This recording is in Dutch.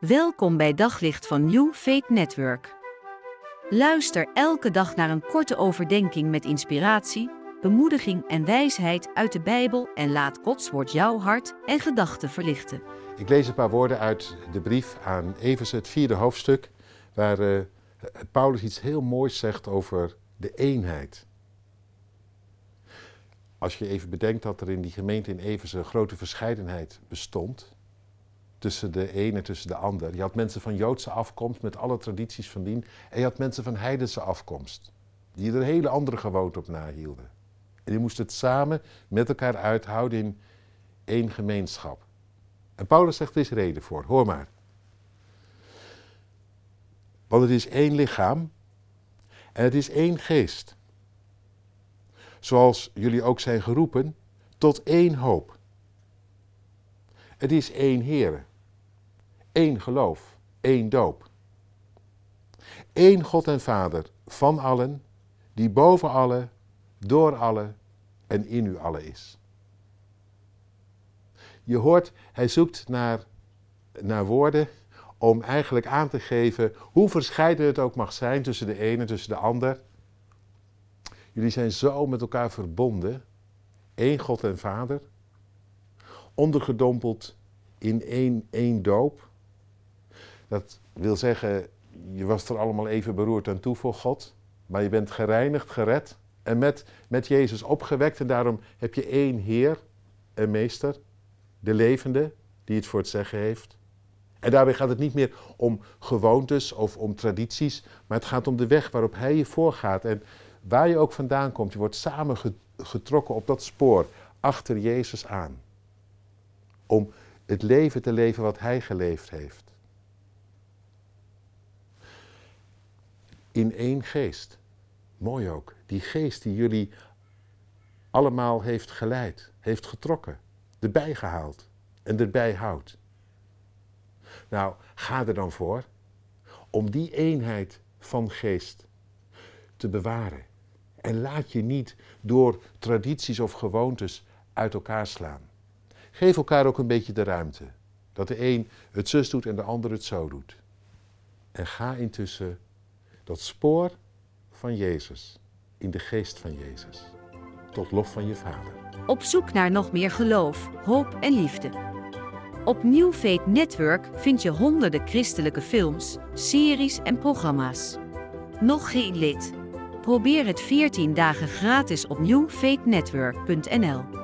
Welkom bij Daglicht van New Faith Network. Luister elke dag naar een korte overdenking met inspiratie, bemoediging en wijsheid uit de Bijbel en laat Gods woord jouw hart en gedachten verlichten. Ik lees een paar woorden uit de brief aan Evers, het vierde hoofdstuk, waar uh, Paulus iets heel moois zegt over de eenheid. Als je even bedenkt dat er in die gemeente in een grote verscheidenheid bestond, tussen de ene en tussen de ander. Je had mensen van Joodse afkomst met alle tradities van dien. En je had mensen van heidense afkomst. Die er een hele andere gewoonte op nahielden. En die moesten het samen met elkaar uithouden in één gemeenschap. En Paulus zegt er is reden voor. Hoor maar. Want het is één lichaam en het is één geest. Zoals jullie ook zijn geroepen tot één hoop. Het is één Heer één geloof, één doop. Eén God en Vader van allen, die boven alle, door alle en in u alle is. Je hoort, hij zoekt naar, naar woorden om eigenlijk aan te geven hoe verscheiden het ook mag zijn tussen de ene en tussen de ander. Jullie zijn zo met elkaar verbonden, één God en Vader, ondergedompeld in één, één doop. Dat wil zeggen, je was er allemaal even beroerd aan toe voor God, maar je bent gereinigd, gered en met, met Jezus opgewekt. En daarom heb je één Heer en Meester, de levende, die het voor het zeggen heeft. En daarbij gaat het niet meer om gewoontes of om tradities, maar het gaat om de weg waarop Hij je voorgaat. En waar je ook vandaan komt, je wordt samen getrokken op dat spoor, achter Jezus aan. Om het leven te leven wat Hij geleefd heeft. In één geest. Mooi ook. Die geest die jullie allemaal heeft geleid, heeft getrokken, erbij gehaald en erbij houdt. Nou, ga er dan voor om die eenheid van geest te bewaren. En laat je niet door tradities of gewoontes uit elkaar slaan. Geef elkaar ook een beetje de ruimte. Dat de een het zus doet en de ander het zo doet. En ga intussen dat spoor van Jezus, in de geest van Jezus, tot lof van je Vader. Op zoek naar nog meer geloof, hoop en liefde. Op New Network vind je honderden christelijke films, series en programma's. Nog geen lid? Probeer het 14 dagen gratis op newfaithnetwork.nl.